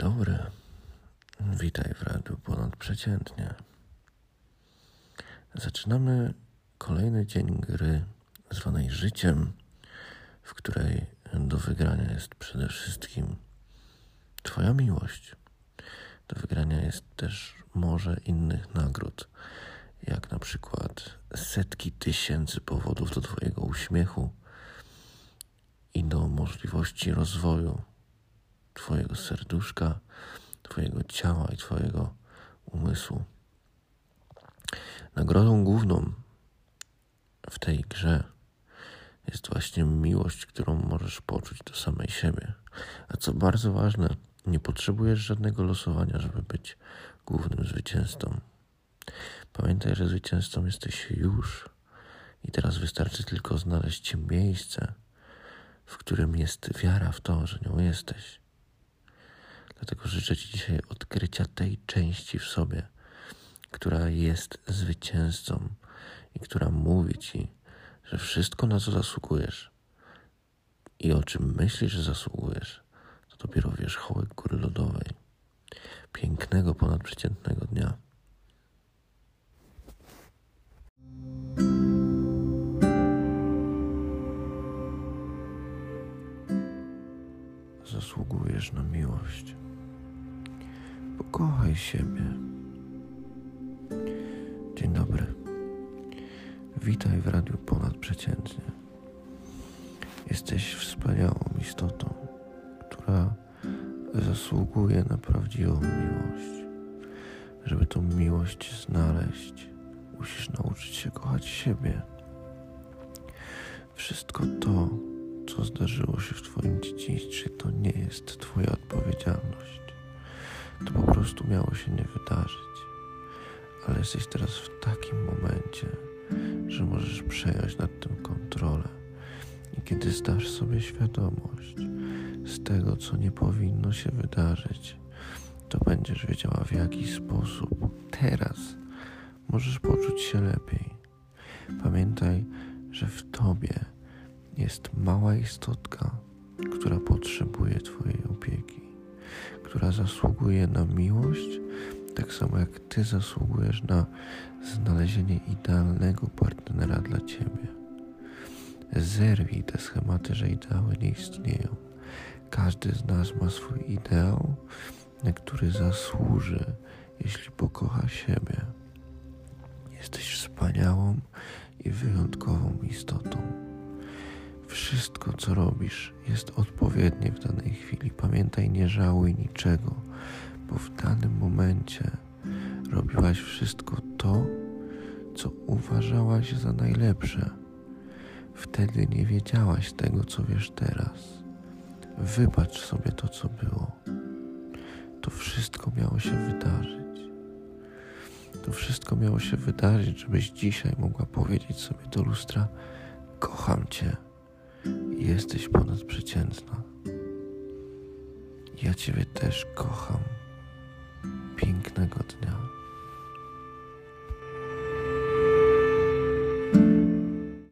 dobry. Witaj w Radiu Ponadprzeciętnie. Zaczynamy kolejny dzień gry zwanej życiem, w której do wygrania jest przede wszystkim Twoja miłość. Do wygrania jest też morze innych nagród, jak na przykład setki tysięcy powodów do Twojego uśmiechu i do możliwości rozwoju Twojego serduszka, Twojego ciała i Twojego umysłu. Nagrodą główną w tej grze jest właśnie miłość, którą możesz poczuć do samej siebie. A co bardzo ważne, nie potrzebujesz żadnego losowania, żeby być głównym zwycięzcą. Pamiętaj, że zwycięzcą jesteś już i teraz wystarczy tylko znaleźć miejsce, w którym jest wiara w to, że nią jesteś. Dlatego życzę Ci dzisiaj odkrycia tej części w sobie, która jest zwycięzcą i która mówi Ci, że wszystko, na co zasługujesz i o czym myślisz, że zasługujesz, to dopiero wierzchołek góry lodowej. Pięknego, ponadprzeciętnego dnia. Zasługujesz na miłość. Pokochaj siebie. Dzień dobry. Witaj w Radiu Ponadprzeciętnie. Jesteś wspaniałą istotą, która zasługuje na prawdziwą miłość. Żeby tą miłość znaleźć, musisz nauczyć się kochać siebie. Wszystko to, co zdarzyło się w Twoim dzieciństwie, to nie jest Twoja odpowiedzialność. To po prostu miało się nie wydarzyć. Ale jesteś teraz w takim momencie, że możesz przejąć nad tym kontrolę. I kiedy zdasz sobie świadomość z tego, co nie powinno się wydarzyć, to będziesz wiedziała, w jaki sposób teraz możesz poczuć się lepiej. Pamiętaj, że w tobie jest mała istotka, która potrzebuje Twojej opieki, która zasługuje na miłość, tak samo jak Ty zasługujesz na znalezienie idealnego partnera dla Ciebie. Zerwij te schematy, że ideały nie istnieją. Każdy z nas ma swój ideał, na który zasłuży, jeśli pokocha siebie. Jesteś wspaniałą i wyjątkową istotą. Wszystko, co robisz, jest odpowiednie w danej chwili. Pamiętaj, nie żałuj niczego, bo w danym momencie robiłaś wszystko to, co uważałaś za najlepsze. Wtedy nie wiedziałaś tego, co wiesz teraz. Wybacz sobie to, co było. To wszystko miało się wydarzyć. To wszystko miało się wydarzyć, żebyś dzisiaj mogła powiedzieć sobie do lustra: Kocham cię. Jesteś ponadprzeciętna. Ja Ciebie też kocham. Pięknego dnia.